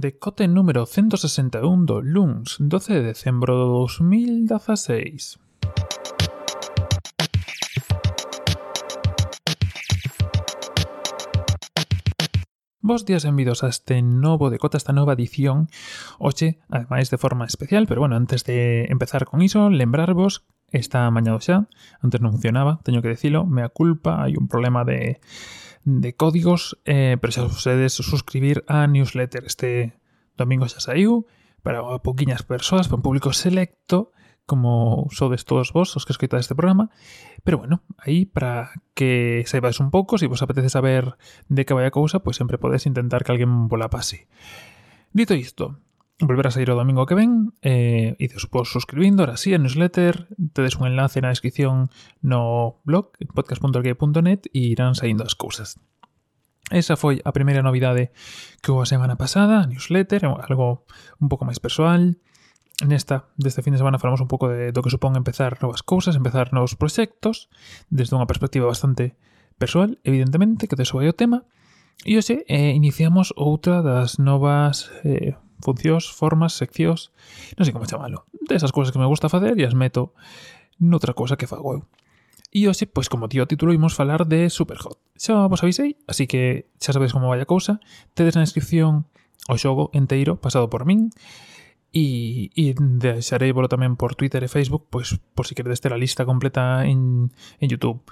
decote número 161 do luns 12 de decembro do 2016. Bos días e a este novo decote, cota, esta nova edición Oxe, ademais de forma especial, pero bueno, antes de empezar con iso Lembrarvos está amañado xa Antes non funcionaba, teño que decilo Mea culpa, hai un problema de de códigos, eh, pero xa podedes suscribir a newsletter. Este domingo xa saiu para pouquiñas persoas, para un público selecto, como sodes todos vos os que escoitades este programa. Pero bueno, aí para que saibades un pouco, se vos apetece saber de que vai a cousa, pois sempre podes intentar que alguén vola pase. Dito isto, volver a sair o domingo que ven e eh, despois suscribindo, ahora sí, a newsletter tedes un enlace na descripción no blog podcast.org.net e irán saindo as cousas Esa foi a primeira novidade que houve a semana pasada, a newsletter, algo un pouco máis persoal. Nesta, deste fin de semana, falamos un pouco de, do que supón empezar novas cousas, empezar novos proxectos, desde unha perspectiva bastante persoal, evidentemente, que te sobe o tema. E hoxe eh, iniciamos outra das novas eh, funcións, formas, seccións, non sei como chamalo. Desas cousas que me gusta facer e as meto noutra cousa que fago eu. E hoxe, pois como tío título, imos falar de Superhot. Xa vos avisei, así que xa sabedes como vai a cousa. Tedes na descripción o xogo enteiro pasado por min e, e deixarei volo tamén por Twitter e Facebook pois por si queredes ter a lista completa en, en Youtube.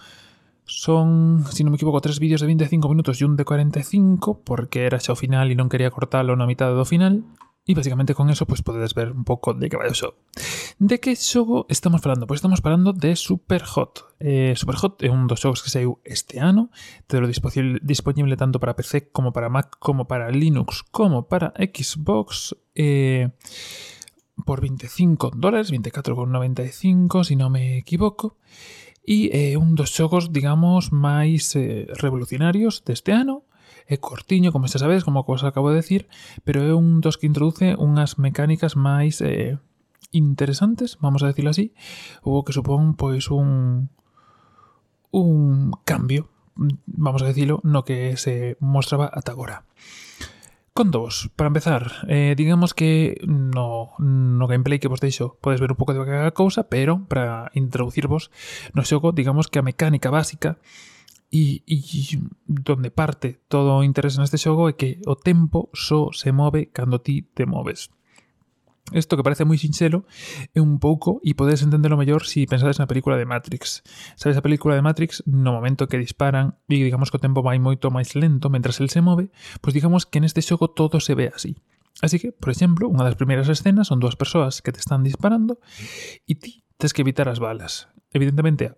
Son, si non me equivoco, tres vídeos de 25 minutos e un de 45 porque era o final e non quería cortalo na mitad do final e basicamente con eso pues podedes ver un pouco de que vai o xogo. De que xogo estamos falando? Pois estamos falando de Superhot. Eh, Superhot é un dos xogos que saiu este ano, tedelo disponible, tanto para PC como para Mac, como para Linux, como para Xbox. Eh, por 25 dólares, 24,95 si non me equivoco E eh, é un dos xogos, digamos, máis eh, revolucionarios deste ano. É cortiño, como xa sabes, como vos acabo de decir, pero é un dos que introduce unhas mecánicas máis eh, interesantes, vamos a decirlo así, ou que supón pois un un cambio, vamos a decirlo, no que se mostraba ata agora. Contos, para empezar, eh, digamos que no, no gameplay que vos deixo podes ver un pouco de cada cousa, pero para introducirvos no xogo, digamos que a mecánica básica e, e donde parte todo o interés neste xogo é que o tempo só se move cando ti te moves. Isto que parece moi sinxelo é eh, un pouco e podedes entendelo mellor se si pensades na película de Matrix. Sabes a película de Matrix no momento que disparan e digamos que o tempo vai moito máis lento mentras el se move, pois digamos que neste xogo todo se ve así. Así que, por exemplo, unha das primeiras escenas son dúas persoas que te están disparando e ti tens que evitar as balas. Evidentemente,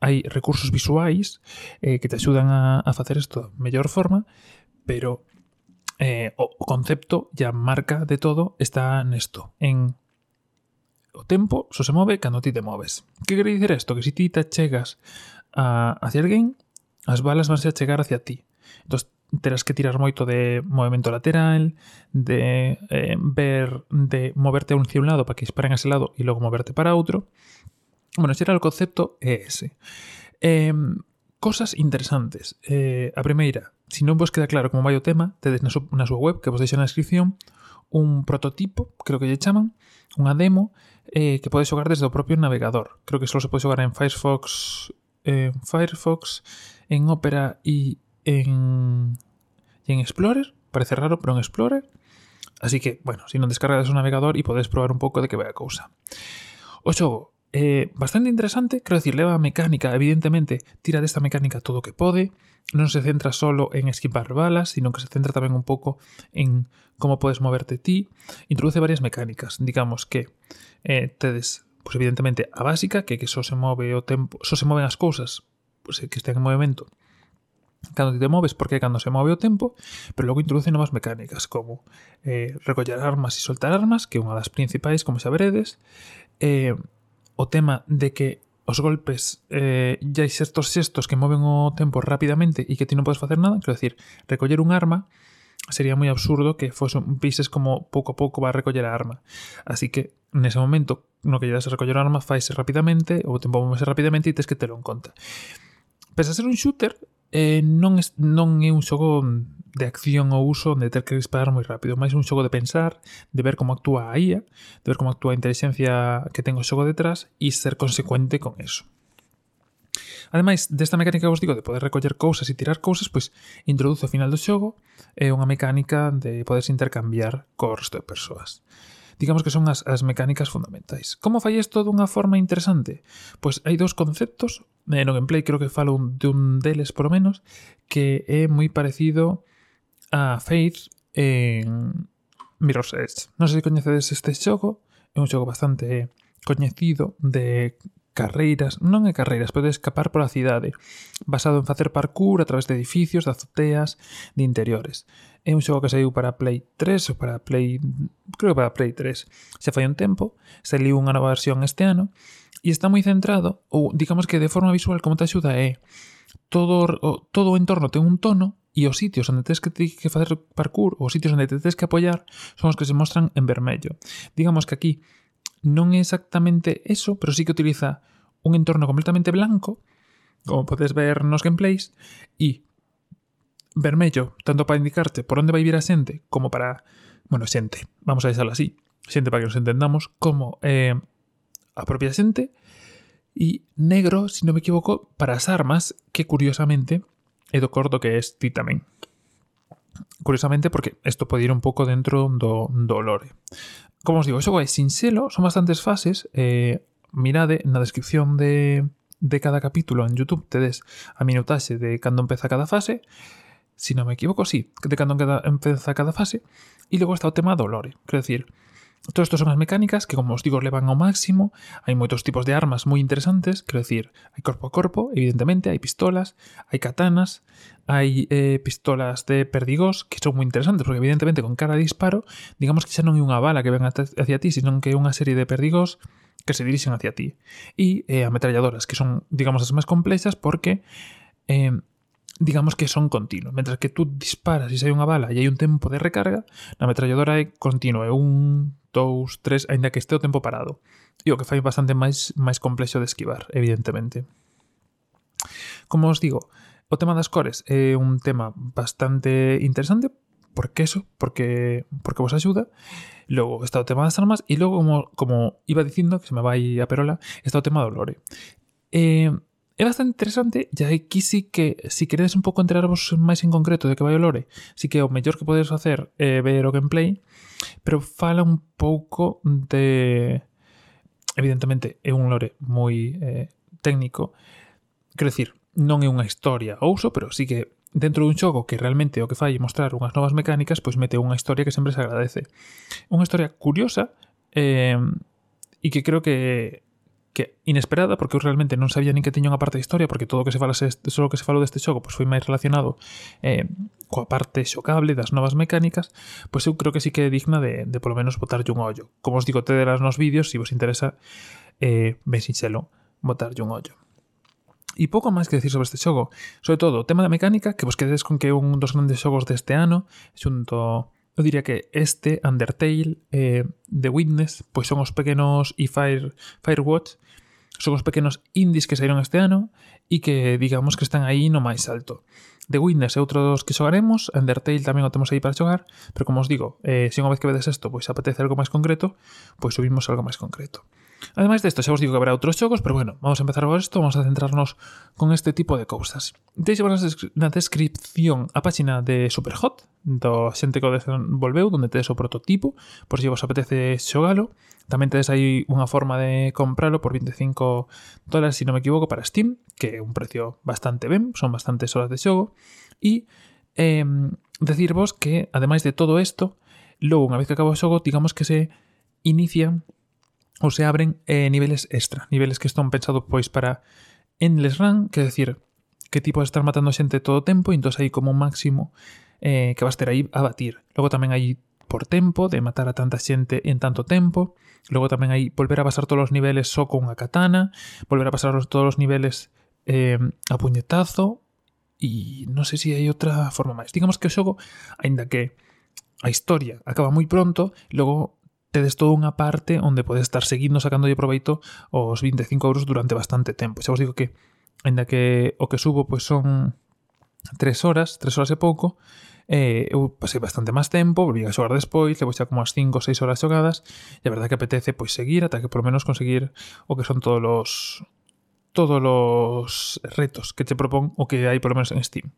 hai recursos visuais eh, que te axudan a, a facer isto da mellor forma, pero eh, o concepto e a marca de todo está nesto, en o tempo só se move cando ti te moves. Que quere dicir isto? Que se si ti te chegas a, hacia alguén, as balas vanse a chegar hacia ti. Entón, terás que tirar moito de movimento lateral, de eh, ver, de moverte un hacia un lado para que disparen a ese lado e logo moverte para outro. Bueno, ese era o concepto é ese. Eh, cosas interesantes. Eh, a primeira, se non vos queda claro como vai o tema, tedes na, na súa web, que vos deixo na descripción, un prototipo, creo que lle chaman, unha demo, eh, que podes xogar desde o propio navegador. Creo que só se pode xogar en Firefox, en Firefox, en Opera e en, e en Explorer. Parece raro, pero en Explorer. Así que, bueno, se non descargas o navegador e podes probar un pouco de que vai a cousa. O xogo Eh, bastante interesante, creo decir, leva a mecánica, evidentemente, tira desta mecánica todo o que pode, non se centra solo en esquivar balas, sino que se centra tamén un pouco en como podes moverte ti, introduce varias mecánicas, digamos que eh, tedes, pois pues, evidentemente, a básica, que é que só se move o tempo, só se moven as cousas pois, pues, que estén en movimento cando te moves porque cando se move o tempo, pero logo introduce novas mecánicas como eh, recollar armas e soltar armas, que é unha das principais, como saberedes, eh, o tema de que os golpes eh, ya hai certos xestos que moven o tempo rapidamente e que ti non podes facer nada, quero decir, recoller un arma sería moi absurdo que fose un pises como pouco a pouco va a recoller a arma. Así que nese momento no que lle das a recoller a arma faise rapidamente, o tempo movese rapidamente e tes que telo en conta. Pese a ser un shooter, eh, non, es, non é un xogo de acción ou uso onde ter que disparar moi rápido, máis un xogo de pensar, de ver como actúa a IA, de ver como actúa a inteligencia que ten o xogo detrás e ser consecuente con eso. Ademais, desta mecánica que vos digo de poder recoller cousas e tirar cousas, pois introduce ao final do xogo é unha mecánica de poderse intercambiar co resto de persoas digamos que son as, as mecánicas fundamentais. Como fai isto dunha forma interesante? Pois hai dous conceptos, eh, no gameplay creo que falo un, dun deles por lo menos, que é moi parecido a Faith en Mirror's Edge. Non sei se coñecedes este xogo, é un xogo bastante coñecido de carreiras, non é carreiras, pode escapar pola cidade, basado en facer parkour a través de edificios, de azoteas, de interiores. É un xogo que saiu para Play 3 ou para Play... creo que para Play 3. Xa fai un tempo, saiu unha nova versión este ano e está moi centrado, ou digamos que de forma visual como te axuda é todo o, todo o entorno ten un tono e os sitios onde tens que, que parkour, os sitios onde te que apoiar, son os que se mostran en vermello. Digamos que aquí non é exactamente eso, pero sí que utiliza un entorno completamente blanco, como podes ver nos gameplays, e vermello, tanto para indicarte por onde vai vir a xente, como para, bueno, xente, vamos a deixarlo así, xente para que nos entendamos, como eh, propia e negro, si non me equivoco, para as armas, que curiosamente e do cordo que es ti tamén. Curiosamente, porque isto pode ir un pouco dentro do, do lore. Como os digo, o xogo é sinxelo, son bastantes fases, eh, mirade na descripción de, de cada capítulo en YouTube tedes a minutaxe de cando empeza cada fase, si non me equivoco, sí, de cando empeza cada fase, e logo está o tema do lore. Quero decir, Todo isto son as mecánicas que, como os digo, levan ao máximo. Hai moitos tipos de armas moi interesantes, quero dicir, hai corpo a corpo, evidentemente, hai pistolas, hai katanas, hai eh, pistolas de perdigós que son moi interesantes, porque evidentemente con cada disparo, digamos que xa non é unha bala que ven hacia ti, senón que é unha serie de perdigós que se dirixen hacia ti. E eh, ametralladoras, que son, digamos, as máis complexas porque... Eh, digamos que son continuos. Mentras que tú disparas e sai unha bala e hai un tempo de recarga, na metralladora é continuo, é un, dous, tres, aínda que este o tempo parado. E o que fai bastante máis máis complexo de esquivar, evidentemente. Como os digo, o tema das cores é un tema bastante interesante porque eso, porque porque vos axuda. Logo está o tema das armas e logo como, como iba dicindo, que se me vai a perola, está o tema do lore. Eh, é bastante interesante e aquí sí que si queredes un pouco enterarvos máis en concreto de que vai o lore, sí que o mellor que podedes facer é eh, ver o gameplay, pero fala un pouco de evidentemente é un lore moi eh, técnico. Quero decir, non é unha historia ao uso, pero sí que dentro dun xogo que realmente o que fai é mostrar unhas novas mecánicas, pois mete unha historia que sempre se agradece. Unha historia curiosa eh, e que creo que que inesperada porque eu realmente non sabía nin que tiña unha parte de historia porque todo o que se falase só o que se falou deste xogo pois foi máis relacionado eh, coa parte xocable das novas mecánicas pois eu creo que sí que é digna de, de polo menos botarlle un ollo como os digo te delas nos vídeos se si vos interesa eh, ben sinxelo botarlle un ollo E pouco máis que decir sobre este xogo. Sobre todo, o tema da mecánica, que vos quedes con que é un dos grandes xogos deste ano, xunto eu diría que este, Undertale, eh, The Witness, pois son os pequenos e Fire, Firewatch Son os pequenos indies que saíron este ano e que digamos que están aí no máis alto. The Witness é outro dos que xogaremos, Undertale tamén o temos aí para xogar, pero como os digo, eh, se unha vez que vedes isto pois apetece algo máis concreto, pois subimos algo máis concreto. Ademais desto, xa vos digo que haberá outros xogos, pero bueno, vamos a empezar por isto, vamos a centrarnos con este tipo de cousas. Deixo na, descripción a páxina de Superhot, do xente que o desenvolveu, donde tedes o prototipo, por se si vos apetece xogalo. Tamén tedes aí unha forma de compralo por 25 dólares, se si non me equivoco, para Steam, que é un precio bastante ben, son bastantes horas de xogo. E eh, decirvos que, ademais de todo isto, logo, unha vez que acaba o xogo, digamos que se inician ou se abren eh, niveles extra, niveles que están pensados pois para endless run, que decir, que tipo de estar matando xente todo o tempo, e entón hai como un máximo eh, que vas ter aí a batir. Logo tamén hai por tempo, de matar a tanta xente en tanto tempo, logo tamén hai volver a pasar todos os niveles só con a katana, volver a pasar todos os niveles eh, a puñetazo, e non sei se hai outra forma máis. Digamos que o xogo, aínda que a historia acaba moi pronto, logo tedes toda unha parte onde podes estar seguindo sacando proveito os 25 euros durante bastante tempo. Xa vos digo que, ainda que o que subo pois son 3 horas, 3 horas e pouco, eh, eu pasei bastante máis tempo, volví a xogar despois, levo xa como as 5 ou 6 horas xogadas, e a verdade que apetece pois seguir ata que por menos conseguir o que son todos os todos os retos que te propón o que hai por menos en Steam.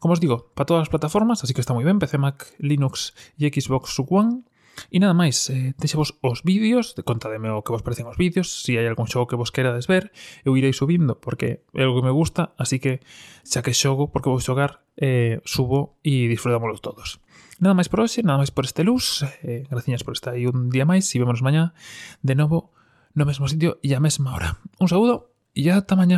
Como os digo, para todas as plataformas, así que está moi ben, PC, Mac, Linux e Xbox One. E nada máis, eh, deixevos os vídeos, contademe o que vos parecen os vídeos, se si hai algún xogo que vos querades ver, eu irei subindo, porque é algo que me gusta, así que xa que xogo, porque vou xogar, eh, subo e disfrutámoslo todos. Nada máis por hoxe, nada máis por este luz, eh, graciñas por estar aí un día máis, e vémonos mañá de novo no mesmo sitio e a mesma hora. Un saúdo e ata mañá.